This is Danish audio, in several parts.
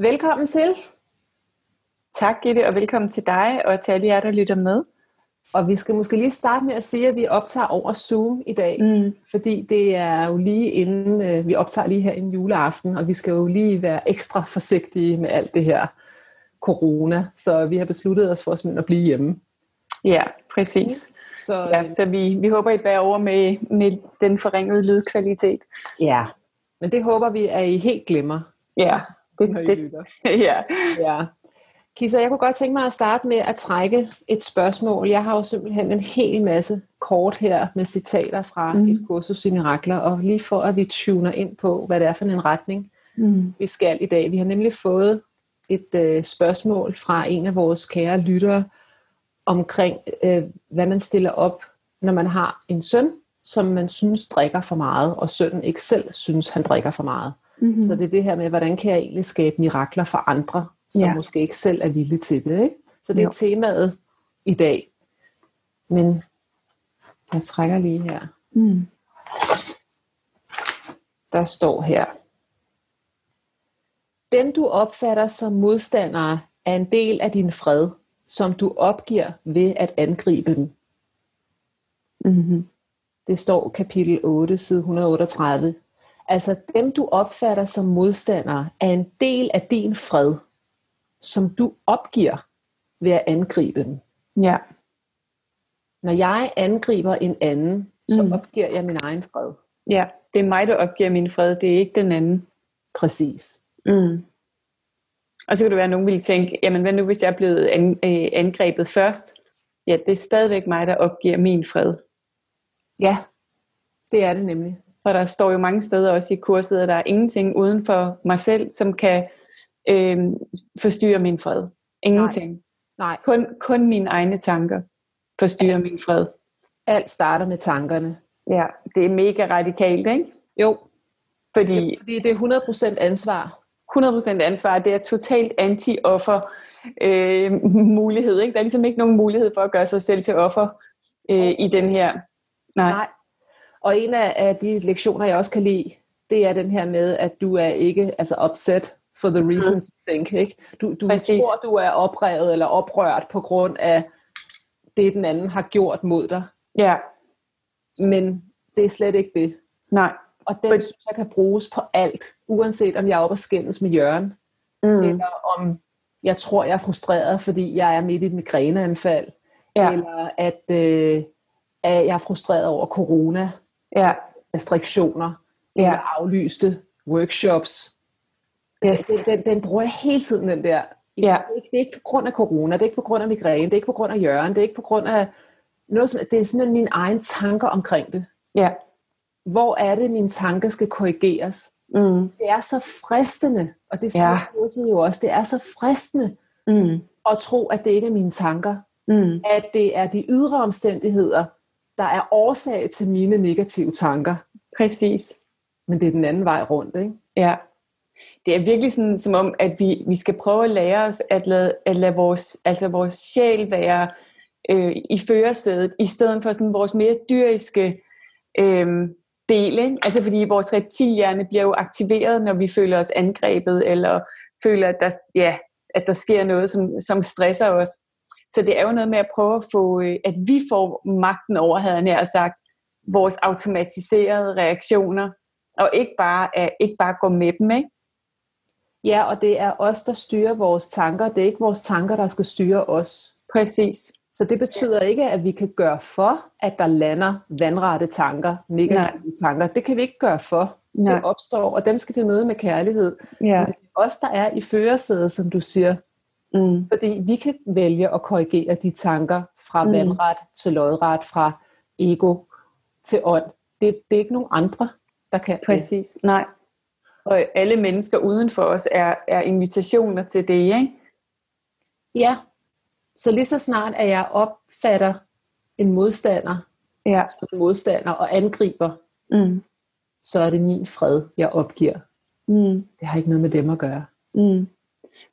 Velkommen til. Tak Gitte, og velkommen til dig og til alle jer, der lytter med. Og vi skal måske lige starte med at sige, at vi optager over Zoom i dag, mm. fordi det er jo lige inden, øh, vi optager lige her en juleaften, og vi skal jo lige være ekstra forsigtige med alt det her corona, så vi har besluttet os for simpelthen at blive hjemme. Ja, præcis. Så, ja, øh, så vi, vi håber, I bærer over med, med den forringede lydkvalitet. Ja, men det håber vi, at I helt glemmer. Ja, det, når I det, lytter. ja. ja. Kisa, jeg kunne godt tænke mig at starte med at trække et spørgsmål. Jeg har jo simpelthen en hel masse kort her med citater fra mm. et kursus i mirakler, og lige for at vi tuner ind på, hvad det er for en retning, mm. vi skal i dag. Vi har nemlig fået et øh, spørgsmål fra en af vores kære lyttere omkring, øh, hvad man stiller op, når man har en søn, som man synes drikker for meget, og sønnen ikke selv synes, han drikker for meget. Mm-hmm. Så det er det her med, hvordan kan jeg egentlig skabe mirakler for andre, som ja. måske ikke selv er villige til det. Ikke? Så det er jo. temaet i dag. Men jeg trækker lige her. Mm. Der står her. Dem du opfatter som modstandere er en del af din fred, som du opgiver ved at angribe dem. Mm-hmm. Det står kapitel 8, side 138. Altså dem du opfatter som modstandere er en del af din fred, som du opgiver ved at angribe dem. Ja. Når jeg angriber en anden, så mm. opgiver jeg min egen fred. Ja, det er mig, der opgiver min fred, det er ikke den anden. Præcis. Mm. Og så kan det være, at nogen vil tænke, jamen hvad nu hvis jeg er blevet an, øh, angrebet først? Ja, det er stadigvæk mig, der opgiver min fred. Ja, det er det nemlig. For der står jo mange steder også i kurset, at der er ingenting uden for mig selv, som kan øh, forstyrre min fred. Ingenting. Nej. Nej. Kun, kun mine egne tanker forstyrrer ja. min fred. Alt starter med tankerne. Ja, det er mega radikalt, ikke? Jo. Fordi, ja, fordi det er 100% ansvar. 100% ansvar, det er totalt anti-offer øh, mulighed. Ikke? Der er ligesom ikke nogen mulighed for at gøre sig selv til offer øh, i den her. Nej. Nej. Og en af, de lektioner, jeg også kan lide, det er den her med, at du er ikke altså upset for the reasons mm. you think. Ikke? Du, du tror, du er oprevet eller oprørt på grund af det, den anden har gjort mod dig. Ja. Men det er slet ikke det. Nej. Og den But... synes jeg kan bruges på alt, uanset om jeg er oppe og skændes med Jørgen, mm. eller om jeg tror, jeg er frustreret, fordi jeg er midt i et migræneanfald, ja. eller at, øh, at jeg er frustreret over corona, ja. restriktioner, ja. eller aflyste workshops. Yes. Den, den, den bruger jeg hele tiden, den der. Ja. Det, er ikke, det er ikke på grund af corona, det er ikke på grund af migræne, det er ikke på grund af Jørgen, det er ikke på grund af noget, som, det er simpelthen mine egne tanker omkring det. Ja. Hvor er det, mine tanker skal korrigeres? Mm. Det er så fristende, og det siger ja. jo også, det er så fristende mm. at tro, at det ikke er mine tanker. Mm. At det er de ydre omstændigheder, der er årsag til mine negative tanker. Præcis. Men det er den anden vej rundt, ikke? Ja. Det er virkelig sådan, som om, at vi, vi skal prøve at lære os at lade, at lade vores, altså vores sjæl være øh, i førersædet, i stedet for sådan vores mere dyriske øh, del. Ikke? Altså fordi vores reptilhjerne bliver jo aktiveret, når vi føler os angrebet, eller føler, at der, ja, at der sker noget, som, som stresser os. Så det er jo noget med at prøve at få, øh, at vi får magten over, havde jeg sagt, vores automatiserede reaktioner, og ikke bare, at ikke bare gå med dem, ikke? Ja, og det er os, der styrer vores tanker. Det er ikke vores tanker, der skal styre os. Præcis. Så det betyder ikke, at vi kan gøre for, at der lander vandrette tanker, negative Nej. tanker. Det kan vi ikke gøre for. Nej. Det opstår, og dem skal vi møde med kærlighed. Ja. Men det er os, der er i førersædet, som du siger. Mm. Fordi vi kan vælge at korrigere de tanker fra mm. vandret til lodret, fra ego til ånd. Det, det er ikke nogen andre, der kan Præcis, det. nej. Og alle mennesker uden for os er, er invitationer til det, ikke? Ja, så lige så snart, at jeg opfatter en modstander ja. som en modstander og angriber, mm. så er det min fred, jeg opgiver. Mm. Det har ikke noget med dem at gøre. Mm.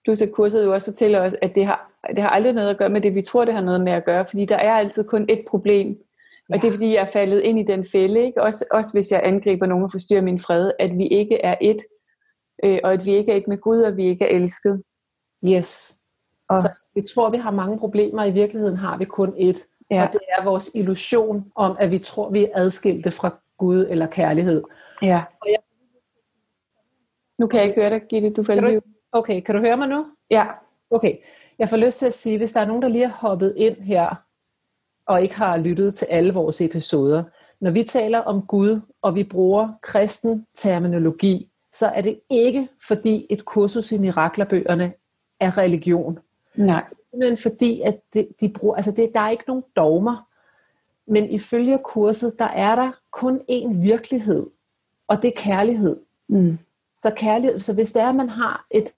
Plus at kurset jo også fortæller os, at det har, det har aldrig noget at gøre med det, vi tror, det har noget med at gøre, fordi der er altid kun et problem. Og det er fordi, jeg er faldet ind i den fælde, ikke? Også, også hvis jeg angriber nogen og forstyrrer min fred, at vi ikke er et, øh, og at vi ikke er et med Gud, og vi ikke er elsket. Yes. Og så vi tror, vi har mange problemer, i virkeligheden har vi kun et. Ja. Og det er vores illusion om, at vi tror, vi er adskilte fra Gud eller kærlighed. Ja. Og jeg... Nu kan jeg ikke høre dig, Gitte. Du falder du... Okay, kan du høre mig nu? Ja. Okay. Jeg får lyst til at sige, hvis der er nogen, der lige har hoppet ind her, og ikke har lyttet til alle vores episoder. Når vi taler om Gud, og vi bruger kristen terminologi, så er det ikke fordi et kursus i miraklerbøgerne er religion. Nej. Men fordi, at det, de bruger, altså det, der er ikke nogen dogmer, men ifølge kurset, der er der kun én virkelighed, og det er kærlighed. Mm. Så kærlighed, så hvis det er, at man har et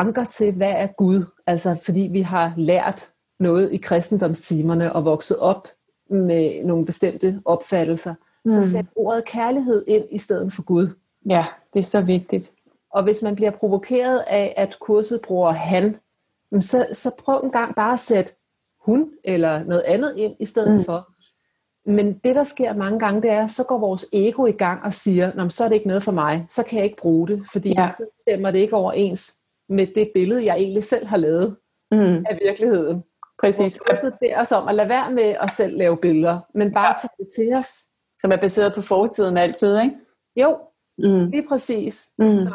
anker til, hvad er Gud, altså fordi vi har lært noget i kristendomstimerne og vokset op med nogle bestemte opfattelser, mm. så sæt ordet kærlighed ind i stedet for Gud. Ja, det er så vigtigt. Og hvis man bliver provokeret af, at kurset bruger han, så, så prøv en gang bare at sætte hun eller noget andet ind i stedet mm. for. Men det, der sker mange gange, det er, så går vores ego i gang og siger, så er det ikke noget for mig, så kan jeg ikke bruge det, fordi ja. så stemmer det ikke overens med det billede, jeg egentlig selv har lavet mm. af virkeligheden. Præcis. Og det os om at lade være med at selv lave billeder, men bare ja. tage det til os. Som er baseret på fortiden altid, ikke? Jo, mm. det er præcis. Mm. Så,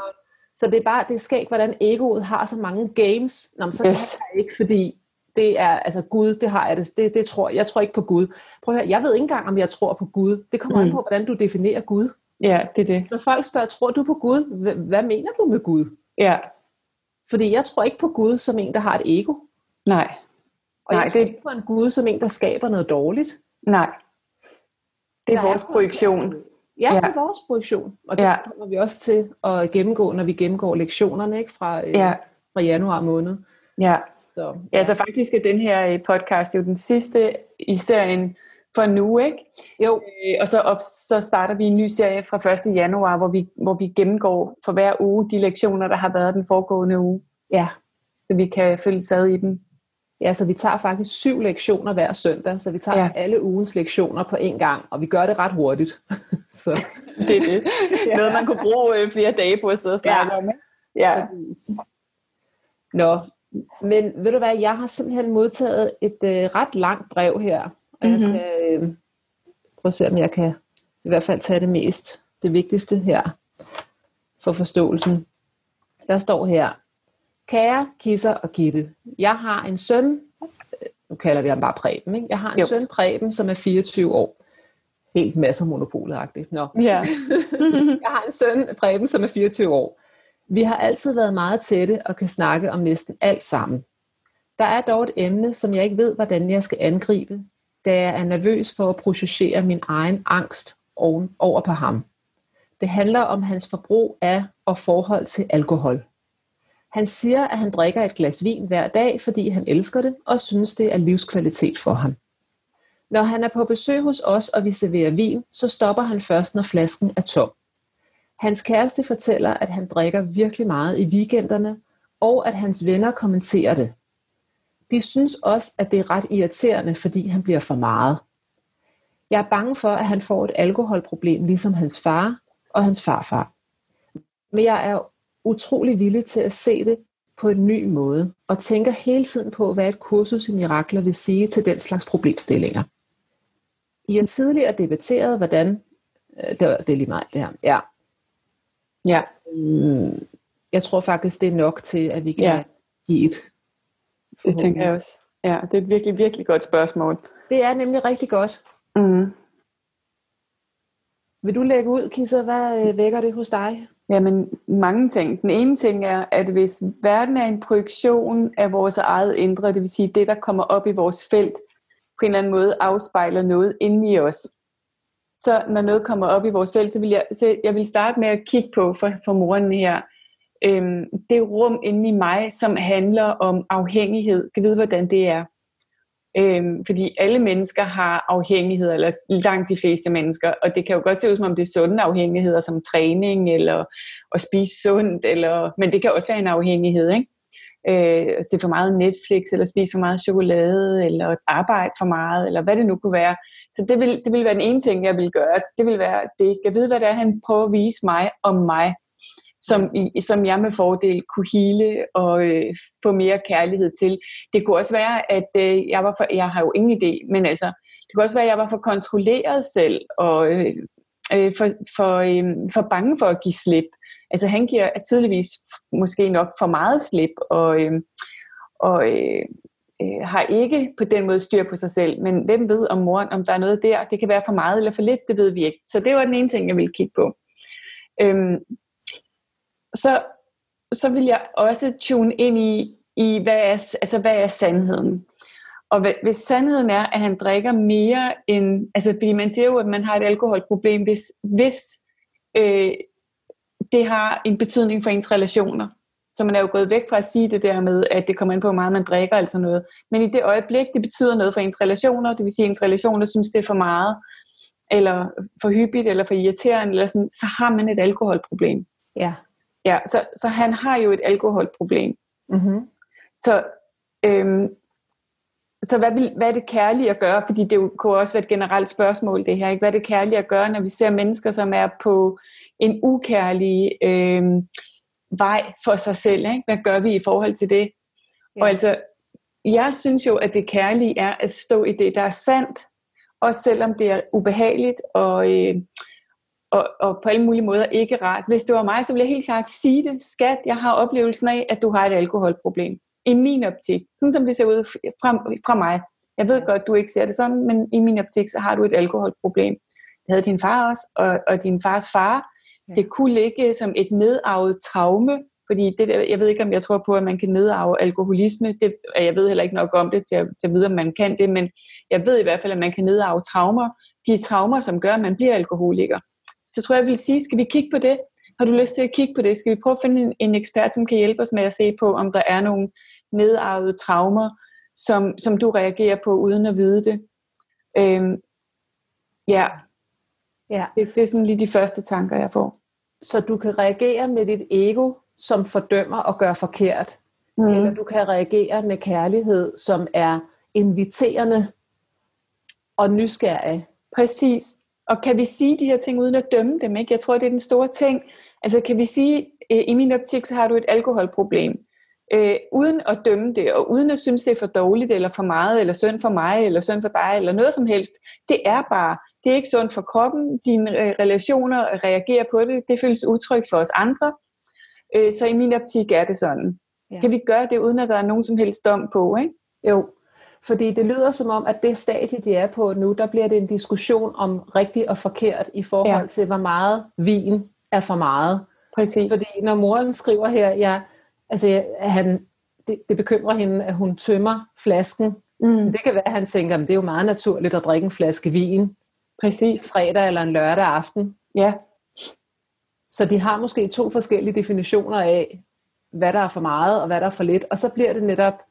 så det er bare, det skal ikke, hvordan egoet har så mange games. Nå, men så yes. kan jeg ikke, fordi det er, altså Gud, det har jeg det, det, det tror jeg, tror ikke på Gud. Prøv at høre, jeg ved ikke engang, om jeg tror på Gud. Det kommer mm. an på, hvordan du definerer Gud. Ja, det er det. Når folk spørger, tror du på Gud? Hvad mener du med Gud? Ja. Fordi jeg tror ikke på Gud som en, der har et ego. Nej. Og Nej, jeg tror det... ikke på en Gud som en, der skaber noget dårligt. Nej. Det er der vores er projektion. Ja, ja, det er vores projektion. Og det ja. kommer vi også til at gennemgå, når vi gennemgår lektionerne ikke, fra, øh, ja. fra januar måned. Ja. Så, ja. ja, så faktisk er den her øh, podcast jo den sidste i serien for nu, ikke? Jo. Øh, og så, op, så starter vi en ny serie fra 1. januar, hvor vi, hvor vi gennemgår for hver uge de lektioner, der har været den foregående uge. Ja. Så vi kan følge sad i dem. Ja, så vi tager faktisk syv lektioner hver søndag, så vi tager ja. alle ugens lektioner på en gang, og vi gør det ret hurtigt. så. Det er det. ja. Noget, man kunne bruge øh, flere dage på at sidde og snakke ja. om. Ikke? Ja, præcis. Nå, men ved du hvad, jeg har simpelthen modtaget et øh, ret langt brev her, og mm-hmm. jeg mhm. skal øh, prøve at se, om jeg kan i hvert fald tage det mest, det vigtigste her, for forståelsen. Der står her, Kære Kisser og Gitte, jeg har en søn, nu kalder vi ham bare Preben, ikke? jeg har en jo. søn Preben, som er 24 år. Helt masser monopolet Nå. Ja. jeg har en søn Preben, som er 24 år. Vi har altid været meget tætte og kan snakke om næsten alt sammen. Der er dog et emne, som jeg ikke ved, hvordan jeg skal angribe, da jeg er nervøs for at processere min egen angst over på ham. Det handler om hans forbrug af og forhold til alkohol. Han siger, at han drikker et glas vin hver dag, fordi han elsker det og synes, det er livskvalitet for ham. Når han er på besøg hos os, og vi serverer vin, så stopper han først, når flasken er tom. Hans kæreste fortæller, at han drikker virkelig meget i weekenderne, og at hans venner kommenterer det. De synes også, at det er ret irriterende, fordi han bliver for meget. Jeg er bange for, at han får et alkoholproblem, ligesom hans far og hans farfar. Men jeg er utrolig villig til at se det på en ny måde, og tænker hele tiden på, hvad et kursus i mirakler vil sige til den slags problemstillinger. I en tidligere debatteret, hvordan, øh, det, var, det er lige meget det her, ja. Ja. Mm, jeg tror faktisk, det er nok til, at vi kan ja. give et. Det tænker jeg også. Ja, det er et virkelig, virkelig godt spørgsmål. Det er nemlig rigtig godt. Mm. Vil du lægge ud, Kisser? Hvad øh, vækker det hos dig? Jamen, mange ting. Den ene ting er, at hvis verden er en projektion af vores eget indre, det vil sige det, der kommer op i vores felt, på en eller anden måde afspejler noget inde i os. Så når noget kommer op i vores felt, så vil jeg, så jeg vil starte med at kigge på for, for moren her, øhm, det rum inde i mig, som handler om afhængighed. Kan vide, hvordan det er. Øhm, fordi alle mennesker har afhængigheder, eller langt de fleste mennesker, og det kan jo godt se ud som om det er sunde afhængigheder, som træning, eller at spise sundt, eller, men det kan også være en afhængighed, ikke? Øh, at se for meget Netflix, eller spise for meget chokolade, eller arbejde for meget, eller hvad det nu kunne være. Så det vil, det vil være den ene ting, jeg vil gøre. Det vil være det. Jeg ved, hvad det er, han prøver at vise mig om mig som, som jeg med fordel kunne hele og øh, få mere kærlighed til. Det kunne også være, at øh, jeg var for, jeg har jo ingen idé, men altså, det kunne også være, at jeg var for kontrolleret selv, og øh, øh, for, for, øh, for bange for at give slip. Altså han giver tydeligvis måske nok for meget slip, og, øh, og øh, øh, har ikke på den måde styr på sig selv. Men hvem ved om moren, om der er noget der? Det kan være for meget eller for lidt, det ved vi ikke. Så det var den ene ting, jeg ville kigge på. Øhm, så, så vil jeg også tune ind i, i hvad, er, altså, hvad er sandheden. Og hvis sandheden er, at han drikker mere end... Altså, fordi man siger jo, at man har et alkoholproblem, hvis, hvis øh, det har en betydning for ens relationer. Så man er jo gået væk fra at sige det der med, at det kommer ind på, hvor meget man drikker, altså noget. Men i det øjeblik, det betyder noget for ens relationer, det vil sige, at ens relationer synes, det er for meget, eller for hyppigt, eller for irriterende, eller sådan, så har man et alkoholproblem. Ja. Ja, så, så han har jo et alkoholproblem. Mm-hmm. Så, øhm, så hvad, vil, hvad er det kærlige at gøre? Fordi det kunne også være et generelt spørgsmål, det her. Ikke? Hvad er det kærlige at gøre, når vi ser mennesker, som er på en ukærlig øhm, vej for sig selv? Ikke? Hvad gør vi i forhold til det? Ja. Og altså, jeg synes jo, at det kærlige er at stå i det, der er sandt, også selvom det er ubehageligt og, øh, og, og på alle mulige måder ikke rart. Hvis det var mig, så ville jeg helt klart sige det. Skat, jeg har oplevelsen af, at du har et alkoholproblem. I min optik. Sådan som det ser ud fra, fra mig. Jeg ved godt, du ikke ser det sådan, men i min optik, så har du et alkoholproblem. Det havde din far også, og, og din fars far. Det kunne ligge som et nedarvet traume, fordi det, jeg ved ikke, om jeg tror på, at man kan nedarve alkoholisme. Det, jeg ved heller ikke nok om det til at, til at vide, om man kan det, men jeg ved i hvert fald, at man kan nedarve traumer. De traumer, som gør, at man bliver alkoholiker. Så tror jeg, jeg vil sige, skal vi kigge på det? Har du lyst til at kigge på det? Skal vi prøve at finde en, en ekspert, som kan hjælpe os med at se på, om der er nogle nedarvede traumer, som, som du reagerer på uden at vide det? Øhm, ja, ja. Det, det er sådan lige de første tanker, jeg får. Så du kan reagere med dit ego, som fordømmer og gør forkert. Mm. Eller du kan reagere med kærlighed, som er inviterende og nysgerrig. Præcis. Og kan vi sige de her ting uden at dømme dem? Ikke? Jeg tror, det er den store ting. Altså kan vi sige, øh, i min optik, så har du et alkoholproblem. Øh, uden at dømme det, og uden at synes, det er for dårligt, eller for meget, eller synd for mig, eller synd for dig, eller noget som helst. Det er bare, det er ikke sundt for kroppen. Dine øh, relationer reagerer på det. Det føles utrygt for os andre. Øh, så i min optik er det sådan. Ja. Kan vi gøre det, uden at der er nogen som helst dom på? Ikke? Jo, fordi det lyder som om, at det stadie, de er på nu, der bliver det en diskussion om rigtigt og forkert i forhold ja. til, hvor meget vin er for meget. Præcis. Fordi når moren skriver her, ja, altså, han, det, det bekymrer hende, at hun tømmer flasken. Mm. Det kan være, at han tænker, at det er jo meget naturligt at drikke en flaske vin. Præcis. Fredag eller en lørdag aften. Ja. Så de har måske to forskellige definitioner af, hvad der er for meget og hvad der er for lidt. Og så bliver det netop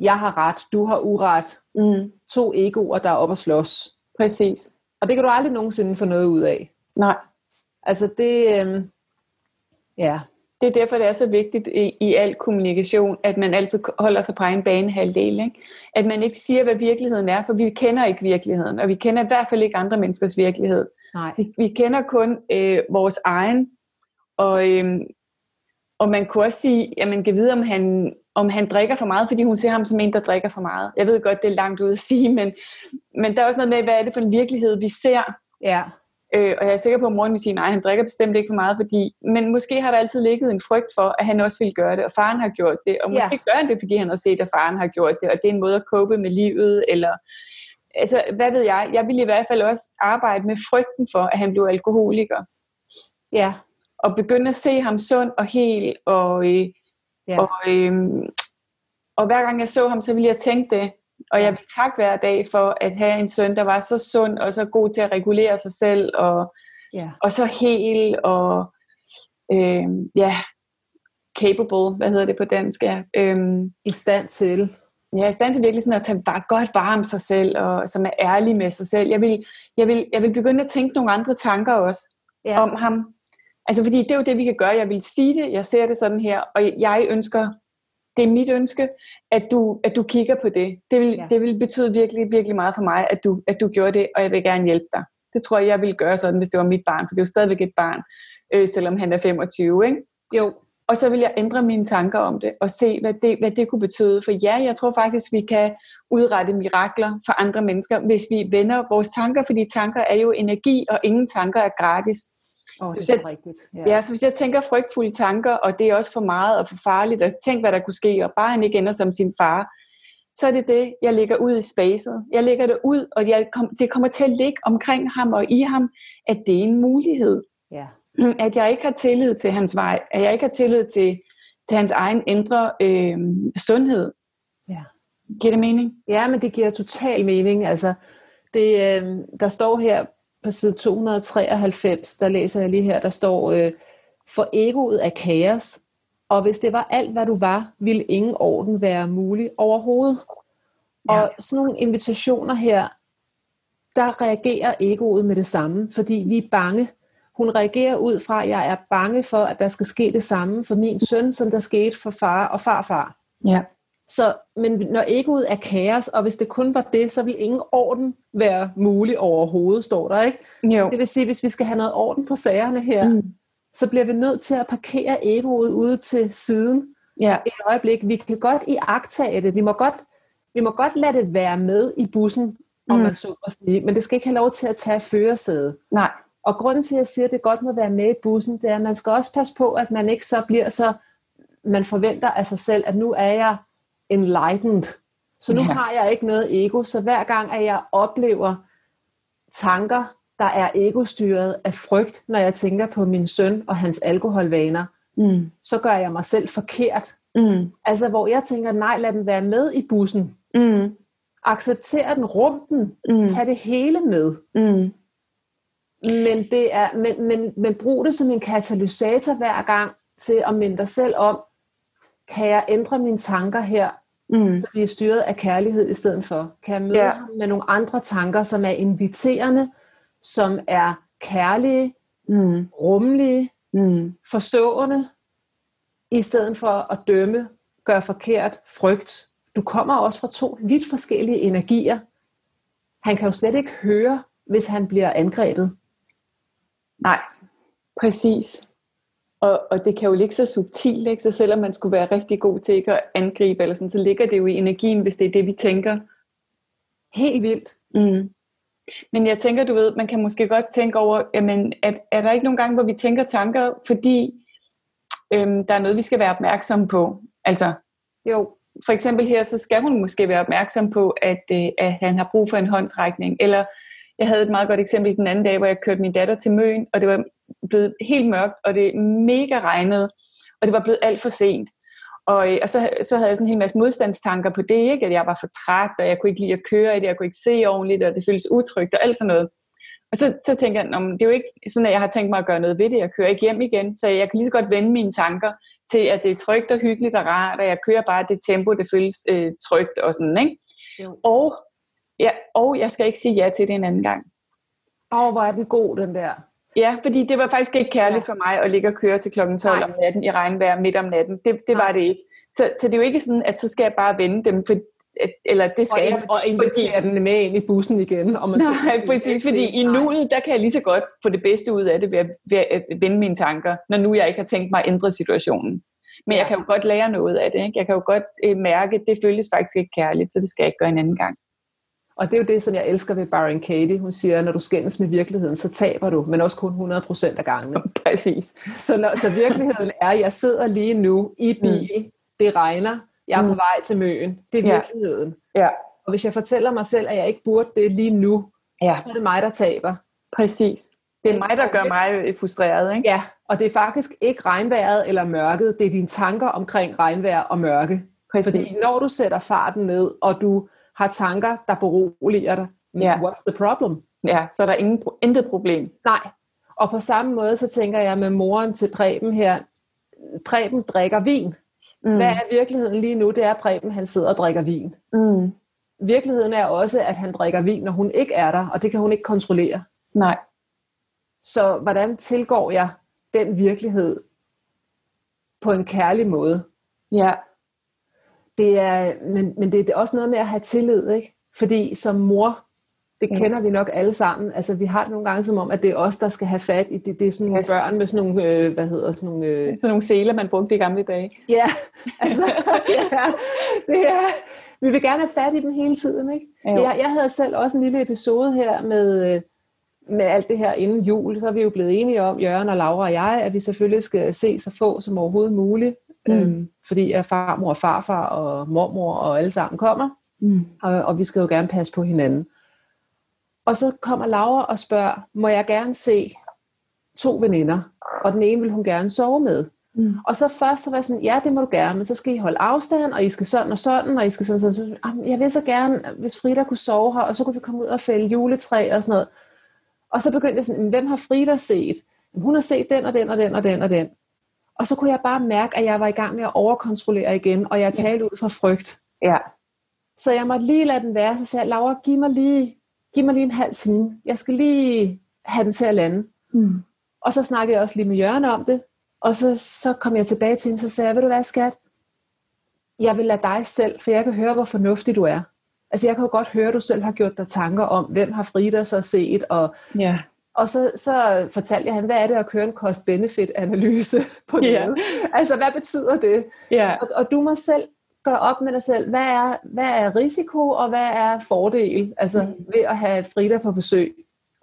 jeg har ret, du har uret. Mm. To egoer, der er op at slås. Præcis. Og det kan du aldrig nogensinde få noget ud af. Nej. Altså det, øhm, ja. Det er derfor, det er så vigtigt i, i al kommunikation, at man altid holder sig på en bane halvdel. Ikke? At man ikke siger, hvad virkeligheden er, for vi kender ikke virkeligheden, og vi kender i hvert fald ikke andre menneskers virkelighed. Nej. Vi, vi kender kun øh, vores egen, og, øh, og man kunne også sige, at man kan vide, om han om han drikker for meget, fordi hun ser ham som en, der drikker for meget. Jeg ved godt, det er langt ud at sige, men, men der er også noget med, hvad er det for en virkelighed, vi ser? Ja. Øh, og jeg er sikker på, at moren vil sige, nej, han drikker bestemt ikke for meget, fordi, men måske har der altid ligget en frygt for, at han også ville gøre det, og faren har gjort det, og måske ja. gør han det, fordi han har set, at faren har gjort det, og det er en måde at cope med livet, eller altså, hvad ved jeg, jeg vil i hvert fald også arbejde med frygten for, at han blev alkoholiker. Ja. Og begynde at se ham sund og hel, og, øh, ja. og, øh, og hver gang jeg så ham, så ville jeg tænke det, og jeg vil takke hver dag for at have en søn, der var så sund og så god til at regulere sig selv, og, ja. og så hel, og øh, ja, capable, hvad hedder det på dansk? Ja. Øhm, I stand til. Ja, i stand til virkelig sådan at tage var, godt vare om sig selv, og som er ærlig med sig selv. Jeg vil, jeg vil, jeg vil begynde at tænke nogle andre tanker også ja. om ham. Altså fordi det er jo det, vi kan gøre. Jeg vil sige det, jeg ser det sådan her, og jeg ønsker det er mit ønske, at du, at du kigger på det. Det vil, ja. det vil betyde virkelig, virkelig meget for mig, at du, at du gjorde det, og jeg vil gerne hjælpe dig. Det tror jeg, jeg ville gøre sådan, hvis det var mit barn, for det er jo stadigvæk et barn, øh, selvom han er 25, ikke? Jo. Og så vil jeg ændre mine tanker om det, og se, hvad det, hvad det kunne betyde. For ja, jeg tror faktisk, vi kan udrette mirakler for andre mennesker, hvis vi vender vores tanker, fordi tanker er jo energi, og ingen tanker er gratis. Oh, så det er jeg, rigtigt. Ja. ja, så hvis jeg tænker frygtfulde tanker, og det er også for meget og for farligt, og tænk, hvad der kunne ske, og bare han ikke ender som sin far, så er det det, jeg lægger ud i spacet. Jeg lægger det ud, og jeg kom, det kommer til at ligge omkring ham og i ham, at det er en mulighed. Ja. At jeg ikke har tillid til hans vej, at jeg ikke har tillid til, til hans egen indre øh, sundhed. Ja. Giver det mening? Ja, men det giver total mening. Altså, det, øh, der står her på side 293, der læser jeg lige her, der står, øh, for egoet er kaos, og hvis det var alt, hvad du var, ville ingen orden være mulig overhovedet. Ja. Og sådan nogle invitationer her, der reagerer egoet med det samme, fordi vi er bange. Hun reagerer ud fra, at jeg er bange for, at der skal ske det samme for min søn, som der skete for far og farfar. Ja. Så, men når egoet er kaos, og hvis det kun var det, så vil ingen orden være mulig overhovedet, står der, ikke? Jo. Det vil sige, hvis vi skal have noget orden på sagerne her, mm. så bliver vi nødt til at parkere egoet ude til siden ja. et øjeblik. Vi kan godt i agtage det. Vi må godt, vi må godt lade det være med i bussen, om mm. man så må sige, men det skal ikke have lov til at tage førersædet. Nej. Og grunden til, at jeg siger, at det godt må være med i bussen, det er, at man skal også passe på, at man ikke så bliver så, man forventer af sig selv, at nu er jeg enlightened. Så nu ja. har jeg ikke noget ego, så hver gang, at jeg oplever tanker, der er egostyret af frygt, når jeg tænker på min søn og hans alkoholvaner, mm. så gør jeg mig selv forkert. Mm. Altså hvor jeg tænker, nej, lad den være med i bussen. Mm. Accepter den, rum den, mm. tag det hele med. Mm. Men, det er, men, men, men brug det som en katalysator hver gang til at minde dig selv om, kan jeg ændre mine tanker her, mm. så de er styret af kærlighed i stedet for? Kan jeg møde ja. ham med nogle andre tanker, som er inviterende, som er kærlige, mm. rummelige, mm. forstående, i stedet for at dømme, gøre forkert, frygt. Du kommer også fra to vidt forskellige energier. Han kan jo slet ikke høre, hvis han bliver angrebet. Nej, præcis. Og, og det kan jo ligge så subtilt, ikke? så selvom man skulle være rigtig god til ikke at angribe, eller sådan, så ligger det jo i energien, hvis det er det, vi tænker. Helt vildt. Mm. Men jeg tænker, du ved, man kan måske godt tænke over, jamen, at, er der ikke nogen gange, hvor vi tænker tanker, fordi øhm, der er noget, vi skal være opmærksom på? Altså, jo. For eksempel her, så skal hun måske være opmærksom på, at, øh, at han har brug for en håndsrækning, eller jeg havde et meget godt eksempel den anden dag, hvor jeg kørte min datter til Møn, og det var blevet helt mørkt, og det mega regnede, og det var blevet alt for sent. Og, øh, og så, så havde jeg sådan en hel masse modstandstanker på det, ikke? at jeg var for træt, og jeg kunne ikke lide at køre i det, jeg kunne ikke se ordentligt, og det føltes utrygt og alt sådan noget. Og så, så tænker jeg, det er jo ikke sådan, at jeg har tænkt mig at gøre noget ved det. Jeg kører ikke hjem igen, så jeg kan lige så godt vende mine tanker til, at det er trygt og hyggeligt og rart, og jeg kører bare det tempo, det føles øh, trygt og sådan, ikke? Jo. Og, ja, og jeg skal ikke sige ja til det en anden gang. Åh, oh, hvor er den god, den der. Ja, fordi det var faktisk ikke kærligt ja. for mig at ligge og køre til klokken 12 Nej. om natten i regnvejr midt om natten. Det, det var det ikke. Så, så det er jo ikke sådan, at så skal jeg bare vende dem, for, eller det skal og, jeg. Og invitere den med ind i bussen igen. Om man Nej, præcis, fordi i nuet, der kan jeg lige så godt få det bedste ud af det ved at, ved at vende mine tanker, når nu jeg ikke har tænkt mig at ændre situationen. Men ja. jeg kan jo godt lære noget af det. Ikke? Jeg kan jo godt øh, mærke, at det føles faktisk ikke kærligt, så det skal jeg ikke gøre en anden gang. Og det er jo det, som jeg elsker ved Byron Katie. Hun siger, når du skændes med virkeligheden, så taber du, men også kun 100% af gangene. Præcis. Så, når, så virkeligheden er, at jeg sidder lige nu i bil, mm. det regner, jeg er mm. på vej til Møen. Det er virkeligheden. Ja. ja. Og hvis jeg fortæller mig selv, at jeg ikke burde det lige nu, ja. så er det mig, der taber. Præcis. Det er mig, der gør mig frustreret, ikke? Ja, og det er faktisk ikke regnvejret eller mørket, det er dine tanker omkring regnvejr og mørke. Præcis. Fordi når du sætter farten ned, og du har tanker, der beroliger dig, ja. what's the problem? Ja, så er der ingen, intet problem. Nej. Og på samme måde, så tænker jeg med moren til Preben her, Preben drikker vin. Mm. Hvad er virkeligheden lige nu? Det er, at Preben han sidder og drikker vin. Mm. Virkeligheden er også, at han drikker vin, når hun ikke er der, og det kan hun ikke kontrollere. Nej. Så hvordan tilgår jeg den virkelighed på en kærlig måde? Ja. Det er, men, men det er også noget med at have tillid, ikke? Fordi som mor, det kender ja. vi nok alle sammen. Altså, vi har det nogle gange som om, at det er os, der skal have fat i det. Det er sådan nogle yes. børn med sådan nogle, øh, hvad hedder sådan nogle... Øh... Sådan nogle seler, man brugte i gamle dage. Ja, altså, ja, det er, vi vil gerne have fat i dem hele tiden, ikke? Jeg, jeg havde selv også en lille episode her med, øh, med alt det her inden jul. Så er vi jo blevet enige om, Jørgen og Laura og jeg, at vi selvfølgelig skal se så få som overhovedet muligt. Mm. Øhm, fordi at farmor og farfar og mormor og alle sammen kommer. Mm. Og, og vi skal jo gerne passe på hinanden. Og så kommer Laura og spørger, må jeg gerne se to veninder? Og den ene vil hun gerne sove med. Mm. Og så først så var jeg sådan, ja, det må du gerne, men så skal I holde afstand, og I skal sådan og sådan, og I skal sådan, sådan, sådan. Jeg vil så gerne, hvis Frida kunne sove her, og så kunne vi komme ud og fælde juletræ og sådan noget. Og så begyndte jeg sådan, hvem har Frida set? Hun har set den og den og den og den og den. Og så kunne jeg bare mærke, at jeg var i gang med at overkontrollere igen, og jeg talte ud fra frygt. Ja. Så jeg måtte lige lade den være, så sagde jeg, Laura, giv mig lige, giv mig lige en halv time. Jeg skal lige have den til at lande. Mm. Og så snakkede jeg også lige med Jørgen om det, og så, så kom jeg tilbage til hende, så sagde jeg, ved du hvad skat, jeg vil lade dig selv, for jeg kan høre, hvor fornuftig du er. Altså jeg kan jo godt høre, at du selv har gjort dig tanker om, hvem har Frida så set, og, ja. Og så, så fortalte jeg han, hvad er det at køre en cost-benefit-analyse på det? Ja. Altså hvad betyder det? Ja. Og, og du må selv gøre op med dig selv, hvad er, hvad er risiko, og hvad er fordel altså, mm. ved at have Frida på besøg?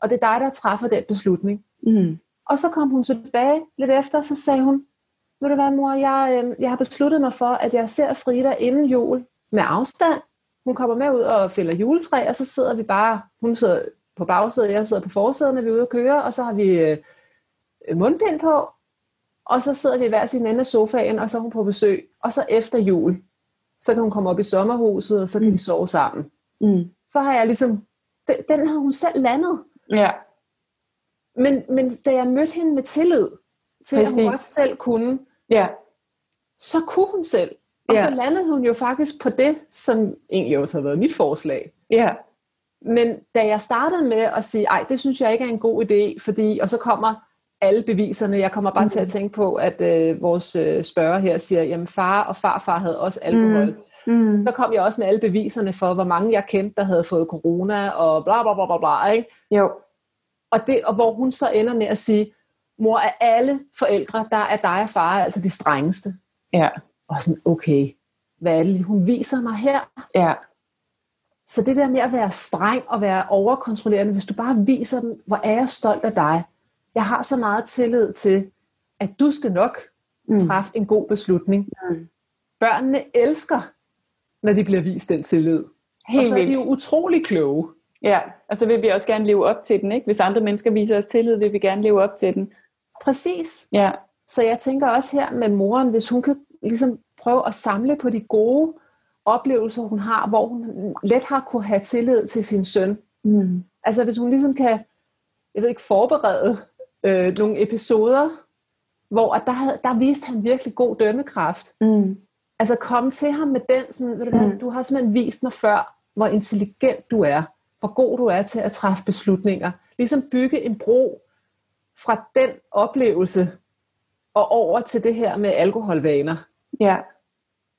Og det er dig, der træffer den beslutning. Mm. Og så kom hun tilbage lidt efter, så sagde hun, ved du hvad mor, jeg, øh, jeg har besluttet mig for, at jeg ser Frida inden jul med afstand, hun kommer med ud og fælder juletræ, og så sidder vi bare, hun sidder på bagsædet, jeg sidder på forsædet, når vi er ude at køre, og så har vi øh, mundbind på, og så sidder vi hver sin ende af sofaen, og så er hun på besøg. Og så efter jul, så kan hun komme op i sommerhuset, og så kan mm. vi sove sammen. Mm. Så har jeg ligesom, den, den har hun selv landet. Ja. Men, men da jeg mødte hende med tillid, til Præcis. at hun også selv kunne, ja. så kunne hun selv. Og ja. så landede hun jo faktisk på det, som egentlig også har været mit forslag. Ja. Men da jeg startede med at sige, ej, det synes jeg ikke er en god idé, fordi, og så kommer alle beviserne, jeg kommer bare mm. til at tænke på, at øh, vores øh, spørger her siger, jamen far og farfar havde også alkohol. Mm. Mm. Så kom jeg også med alle beviserne for, hvor mange jeg kendte, der havde fået corona, og bla bla bla bla bla, ikke? Jo. Og, det, og hvor hun så ender med at sige, mor, af alle forældre, der er dig og far altså de strengeste. Ja. Og sådan, okay, hvad er det, hun viser mig her? Ja. Så det der med at være streng og være overkontrollerende, hvis du bare viser dem, hvor er jeg stolt af dig. Jeg har så meget tillid til, at du skal nok mm. træffe en god beslutning. Mm. Børnene elsker, når de bliver vist den tillid. Helt og så er de jo utrolig kloge. Ja, og så vil vi også gerne leve op til den. Ikke? Hvis andre mennesker viser os tillid, vil vi gerne leve op til den. Præcis. Ja. Så jeg tænker også her med moren, hvis hun kan ligesom prøve at samle på de gode oplevelser, hun har, hvor hun let har kunne have tillid til sin søn. Mm. Altså hvis hun ligesom kan, jeg ved ikke, forberede øh, nogle episoder, hvor at der, havde, der viste han virkelig god dømmekraft. Mm. Altså komme til ham med den, sådan, ved du, hvad, mm. du har simpelthen vist mig før, hvor intelligent du er, hvor god du er til at træffe beslutninger. Ligesom bygge en bro fra den oplevelse og over til det her med alkoholvaner. Ja.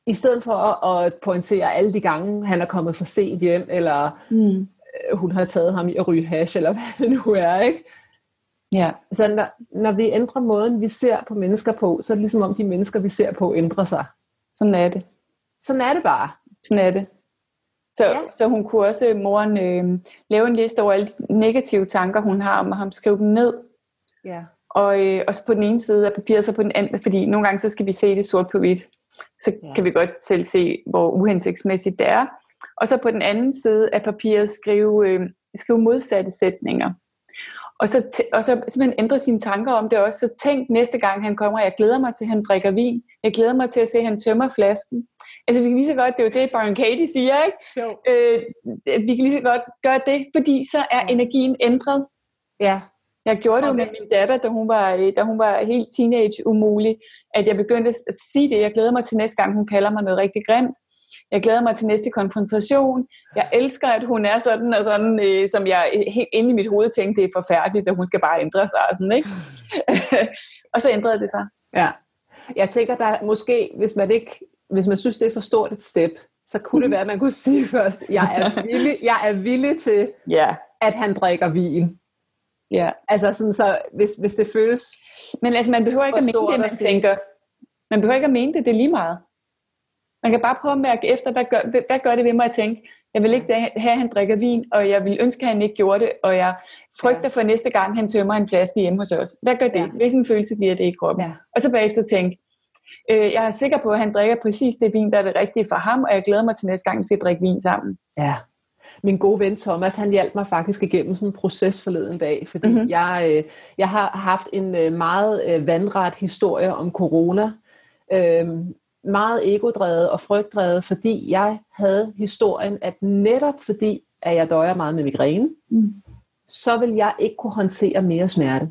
I stedet for at, pointere alle de gange, han er kommet for sent hjem, eller mm. øh, hun har taget ham i at ryge hash, eller hvad det nu er, ikke? Ja. Så når, når vi ændrer måden, vi ser på mennesker på, så er det ligesom om de mennesker, vi ser på, ændrer sig. Sådan er det. Sådan er det bare. Sådan er det. Så, ja. så hun kunne også, moren, øh, lave en liste over alle de negative tanker, hun har om ham, skrive dem ned. Ja. Og øh, også på den ene side af papiret, så på den anden, fordi nogle gange så skal vi se det sort på hvidt. Så ja. kan vi godt selv se, hvor uhensigtsmæssigt det er. Og så på den anden side af papiret skrive, øh, skrive modsatte sætninger. Og så, t- og så simpelthen ændre sine tanker om det også. Så tænk næste gang han kommer, jeg glæder mig til, at han drikker vin. Jeg glæder mig til at se, at han tømmer flasken. Altså vi kan lige så godt, det er jo det, Byron Katie siger, ikke? Jo. Øh, vi kan lige så godt gøre det, fordi så er energien ændret. Ja. Jeg gjorde det jo med min datter, da hun var, da hun var helt teenage umulig, at jeg begyndte at sige det. Jeg glæder mig til næste gang, hun kalder mig noget rigtig grimt. Jeg glæder mig til næste konfrontation. Jeg elsker, at hun er sådan og sådan, øh, som jeg helt inde i mit hoved tænkte, det er forfærdeligt, at hun skal bare ændre sig. Og, sådan, ikke? og så ændrede det sig. Ja. Jeg tænker, der måske, hvis man ikke, hvis man synes, det er for stort et step, så kunne det være, at man kunne sige først, jeg er villig, jeg er villig til, ja. at han drikker vin. Ja. Altså sådan, så hvis, hvis det føles Men altså, man behøver ikke at mene det, man tænker. Man behøver ikke at mene det, det er lige meget. Man kan bare prøve at mærke efter, hvad gør, hvad gør det ved mig at tænke, jeg vil ikke have, at han drikker vin, og jeg vil ønske, at han ikke gjorde det, og jeg frygter for næste gang, han tømmer en flaske hjemme hos os. Hvad gør det? Ja. Hvilken følelse giver det i kroppen? Ja. Og så bagefter tænke, øh, jeg er sikker på, at han drikker præcis det vin, der er det rigtige for ham, og jeg glæder mig til næste gang, vi skal drikke vin sammen. Ja. Min gode ven Thomas, han hjalp mig faktisk igennem sådan en proces forleden dag, fordi mm-hmm. jeg, øh, jeg har haft en øh, meget øh, vandret historie om corona. Øh, meget egodrevet og frygtdrevet, fordi jeg havde historien, at netop fordi, at jeg døjer meget med migræne, mm. så vil jeg ikke kunne håndtere mere smerte.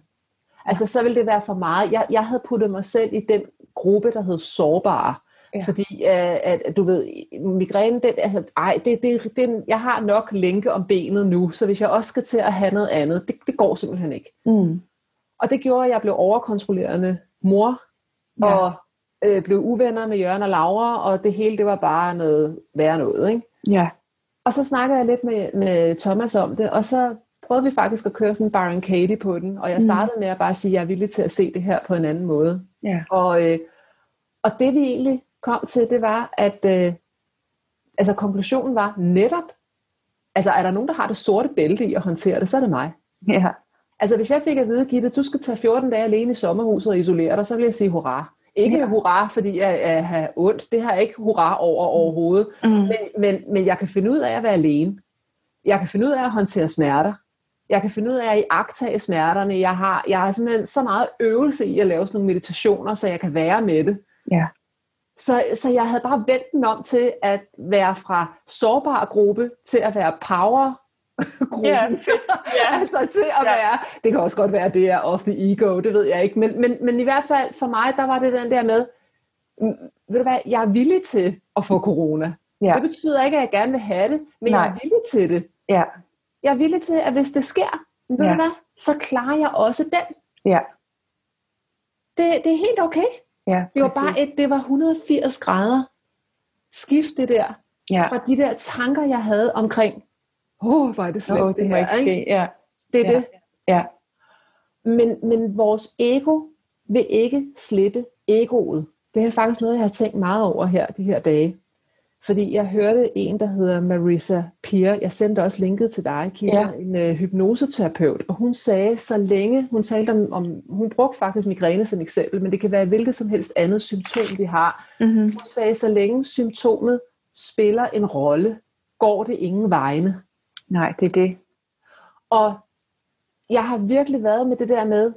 Altså, så vil det være for meget. Jeg, jeg havde puttet mig selv i den gruppe, der hed sårbare. Ja. Fordi, uh, at, du ved, migræne, det, altså, ej, det, det, det, jeg har nok lænke om benet nu, så hvis jeg også skal til at have noget andet, det, det går simpelthen ikke. Mm. Og det gjorde, at jeg blev overkontrollerende mor, ja. og øh, blev uvenner med Jørgen og Laura, og det hele, det var bare noget værre noget, ikke? Ja. Og så snakkede jeg lidt med, med Thomas om det, og så prøvede vi faktisk at køre sådan en Byron Katie på den, og jeg mm. startede mm. med at bare sige, at jeg er villig til at se det her på en anden måde. Ja. Og, øh, og det vi egentlig kom til, det var, at øh, altså konklusionen var netop, altså er der nogen, der har det sorte bælte i at håndtere det, så er det mig. Ja. Altså hvis jeg fik at vide, Gitte, du skal tage 14 dage alene i sommerhuset og isolere dig, så vil jeg sige hurra. Ikke ja. hurra, fordi jeg, jeg har ondt. Det har jeg ikke hurra over overhovedet. Mm. Men, men, men jeg kan finde ud af at være alene. Jeg kan finde ud af at håndtere smerter. Jeg kan finde ud af at iagtage smerterne. Jeg har, jeg har simpelthen så meget øvelse i at lave sådan nogle meditationer, så jeg kan være med det. Ja. Så, så jeg havde bare vendt den om til at være fra sårbar gruppe til at være power gruppen. Yeah. Yeah. altså til at yeah. være, det kan også godt være, det er off the ego, det ved jeg ikke, men, men, men i hvert fald for mig, der var det den der med, mm, ved du hvad, jeg er villig til at få corona. Yeah. Det betyder ikke, at jeg gerne vil have det, men Nej. jeg er villig til det. Yeah. Jeg er villig til, at hvis det sker, ved yeah. du hvad, så klarer jeg også den. Ja. Det, det er helt okay. Ja, det var bare et, det var 180 grader skift det der, ja. fra de der tanker, jeg havde omkring, åh, oh, hvor er det slemt oh, det, det her, ikke ske. Ja. Det er ja. det. Ja. Men, men vores ego vil ikke slippe egoet. Det er faktisk noget, jeg har tænkt meget over her de her dage. Fordi jeg hørte en, der hedder Marissa Peer, jeg sendte også linket til dig, Kisa, ja. en uh, hypnoseterapeut, og hun sagde, så længe, hun talte om, om, hun brugte faktisk migræne som eksempel, men det kan være hvilket som helst andet symptom, vi har. Mm-hmm. Hun sagde, så længe symptomet spiller en rolle, går det ingen vegne. Nej, det er det. Og jeg har virkelig været med det der med,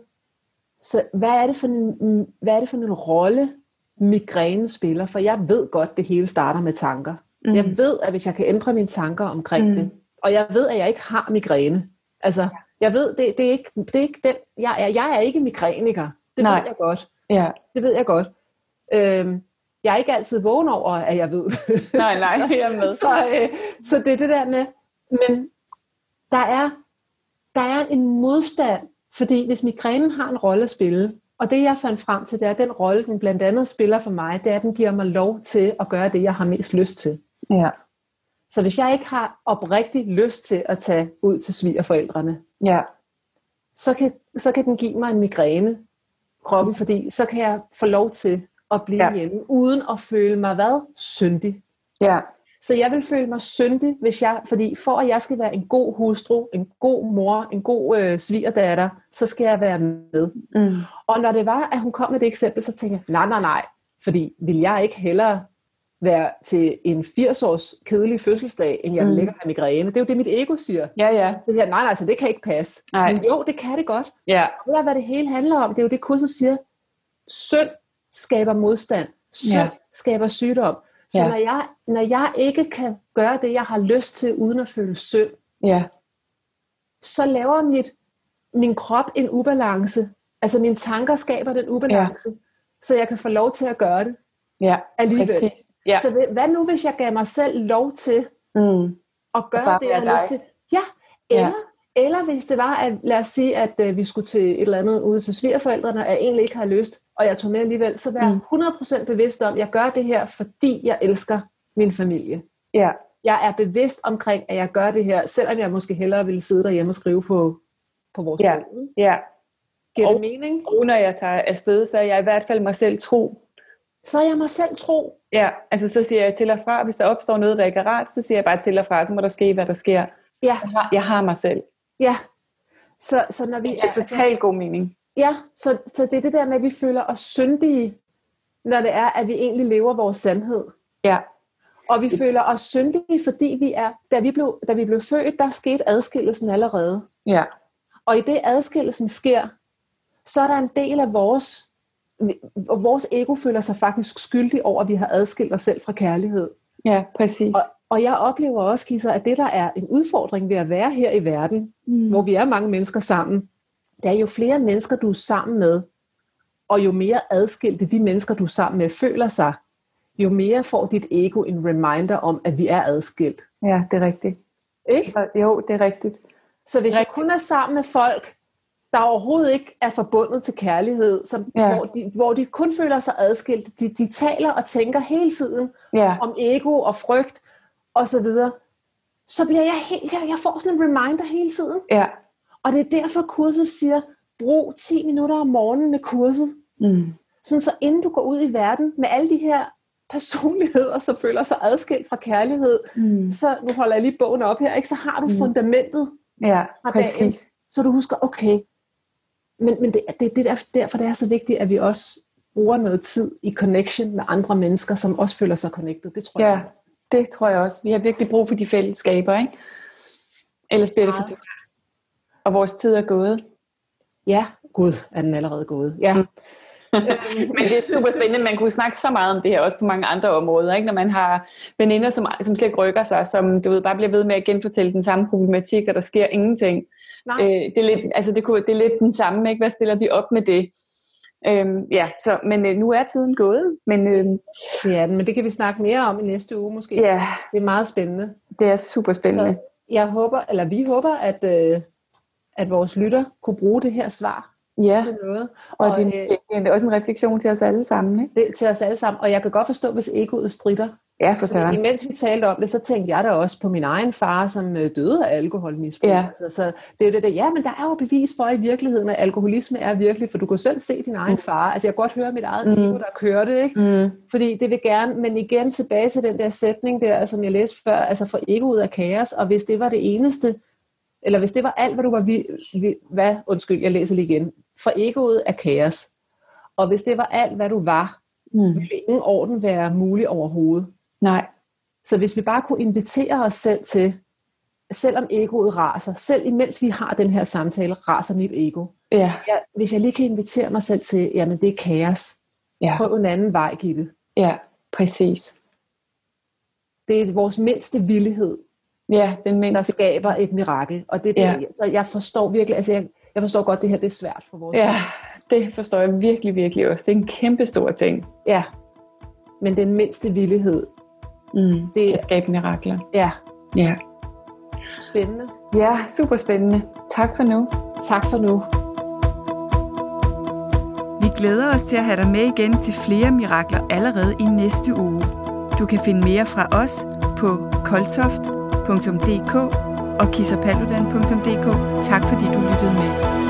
så hvad er det for en, hvad er det for en rolle, migræne spiller? For jeg ved godt, det hele starter med tanker. Mm. Jeg ved, at hvis jeg kan ændre mine tanker omkring mm. det, og jeg ved, at jeg ikke har migræne. Altså, jeg ved, det, det, er, ikke, det er ikke den, jeg er, jeg er ikke migræniker. Det Nej. ved jeg godt. Ja. Det ved jeg godt. Øhm, jeg er ikke altid vågen over, at jeg ved. nej, nej, jeg er med. så, øh, så det er det der med, men der er, der er en modstand, fordi hvis migrænen har en rolle at spille, og det jeg fandt frem til, det er, at den rolle, den blandt andet spiller for mig, det er, at den giver mig lov til at gøre det, jeg har mest lyst til. Ja. Så hvis jeg ikke har oprigtig lyst til at tage ud til svigerforældrene, ja. så, kan, så kan den give mig en migræne kroppen, fordi så kan jeg få lov til at blive ja. hjemme, uden at føle mig hvad? Syndig. Ja. Så jeg vil føle mig syndig, hvis jeg, fordi for at jeg skal være en god hustru, en god mor, en god øh, svigerdatter, så skal jeg være med. Mm. Og når det var, at hun kom med det eksempel, så tænkte jeg, nej, nej, nej, fordi vil jeg ikke hellere være til en 80-års kedelig fødselsdag, end jeg Mm. ligge og have migræne. Det er jo det, mit ego siger. Ja, ja. Så siger jeg, nej, nej, så det kan ikke passe. Nej. Men jo, det kan det godt. Ja, Og ved du, hvad det hele handler om? Det er jo det, kurset siger. Synd skaber modstand. Synd ja. skaber sygdom. Så Ja. når, jeg, når jeg ikke kan gøre det, jeg har lyst til, uden at føle synd, ja, så laver mit, min krop en ubalance. Altså mine tanker skaber den ubalance, ja. så jeg kan få lov til at gøre det ja. alligevel. Præcis. Ja. Så hvad- nu, hvis jeg gav mig selv lov til Mm. at gøre det, jeg har lyst til? Ja, eller, Ja. Eller hvis det var, at lad os sige, at øh, vi skulle til et eller andet ude til svigerforældrene, og jeg egentlig ikke har lyst, og jeg tog med alligevel, så vær Mm. 100% bevidst om, at jeg gør det her, fordi jeg elsker min familie. Ja, Jeg er bevidst omkring, at jeg gør det her, selvom jeg måske hellere ville sidde derhjemme og skrive på, på vores Ja. ja. Giver Og- det mening? Og når jeg tager afsted, så er jeg i hvert fald mig selv tro. Så er jeg mig selv tro. Ja, altså så siger jeg til og fra, hvis der opstår noget, der ikke er rart, så siger jeg bare til og fra, så må der ske, hvad der sker. Ja, Jeg har, jeg har mig selv. Ja. Så, så når vi Det er totalt god mening. Ja, så, så det er det der med, at vi føler os syndige, når det er, at vi egentlig lever vores sandhed. Ja, Og vi føler os syndige, fordi vi er, da vi blev, da vi blev født, der skete adskillelsen allerede. ja, Og i det adskillelsen sker, så er der en del af vores, vores ego føler sig faktisk skyldig over, at vi har adskilt os selv fra kærlighed. ja, præcis. Og, og jeg oplever også, Kisser, at det, der er en udfordring ved at være her i verden, Mm. hvor vi er mange mennesker sammen, det er jo flere mennesker, du er sammen med, og jo mere adskilte de mennesker, du er sammen med, føler sig, jo mere får dit ego en reminder om, at vi er adskilt. Ja, det er rigtigt. Ikke? Jo, det er rigtigt. Så hvis jeg Rigtigt. kun er sammen med folk, der overhovedet ikke er forbundet til kærlighed, som, ja. hvor, de, hvor de kun føler sig adskilt, de, de taler og tænker hele tiden Ja, om ego og frygt og så videre, så bliver jeg helt, jeg, jeg får sådan en reminder hele tiden. ja. Og det er derfor kurset siger, brug 10 minutter om morgenen med kurset. Mm. Sådan så inden du går ud i verden med alle de her personligheder, som føler sig adskilt fra kærlighed, Mm. så nu holder jeg lige bogen op her, ikke? så har du fundamentet, Ja, Fra dagen. præcis. så du husker, okay, men, men det, det, det er derfor det er så vigtigt, at vi også bruger noget tid i connection med andre mennesker, som også føler sig connected. Det tror Ja, jeg. Det tror jeg også. Vi har virkelig brug for de fællesskaber, ikke? Ellers bliver det for Meget. svært. Og vores tid er gået. Ja, gud, er den allerede gået. Ja. Mm. Men det er super spændende. Man kunne snakke så meget om det her, også på mange andre områder. Ikke? Når man har veninder, som, som slet ikke rykker sig, som du ved, bare bliver ved med at genfortælle den samme problematik, og der sker ingenting. Nej. Øh, det, er lidt, altså det, kunne, det er lidt den samme. Ikke? Hvad stiller vi op med det? Øhm, ja, så, men øh, nu er tiden gået. Men øh, Det er den, men det kan vi snakke mere om i næste uge måske. ja, Det er meget spændende. det er super spændende. Så jeg håber, eller vi håber, at, øh, at vores lytter kunne bruge det her svar Ja, til noget. og det er, øh, måske, det er også en refleksion til os alle sammen. Ikke? det, til os alle sammen. Og jeg kan godt forstå, hvis egoet stritter. Ja, for søren. Fordi imens vi talte om det, så tænkte jeg da også på min egen far, som øh, døde af alkoholmisbrug. Ja. Altså, så det er jo det der, ja, men der er jo bevis for i virkeligheden, at alkoholisme er virkelig, for du kan selv se din egen far. Altså jeg kan godt høre mit eget Mm. ego, der kører det, ikke? Mm. Fordi det vil gerne, men igen tilbage til den der sætning der, som jeg læste før, altså for egoet er kaos, og hvis det var det eneste, eller hvis det var alt, hvad du var vi, vi, hvad, undskyld, jeg læser lige igen, for egoet er kaos, og hvis det var alt, hvad du var, Mm. ville ingen orden være mulig overhovedet. Nej, Så hvis vi bare kunne invitere os selv til, selvom egoet raser, selv imens vi har den her samtale, raser mit ego. ja, Ja, hvis jeg lige kan invitere mig selv til, jamen det er kaos. ja, Prøv en anden vej, Gitte. ja, præcis. Det er vores mindste villighed, Ja, den der mindste. skaber et mirakel. Og det er Ja. det, så jeg forstår virkelig, altså jeg, jeg forstår godt, det her det er svært for vores Ja, det forstår jeg virkelig, virkelig også. Det er en kæmpe stor ting. ja. Men den mindste villighed, Mm. Det- Kan skabe mirakler. ja, Ja. spændende. ja, super spændende. Tak for nu. Tak for nu. Vi glæder os til at have dig med igen til flere mirakler allerede i næste uge. Du kan finde mere fra os på koltoft.dk og kissapaludan.dk. Tak fordi du lyttede med.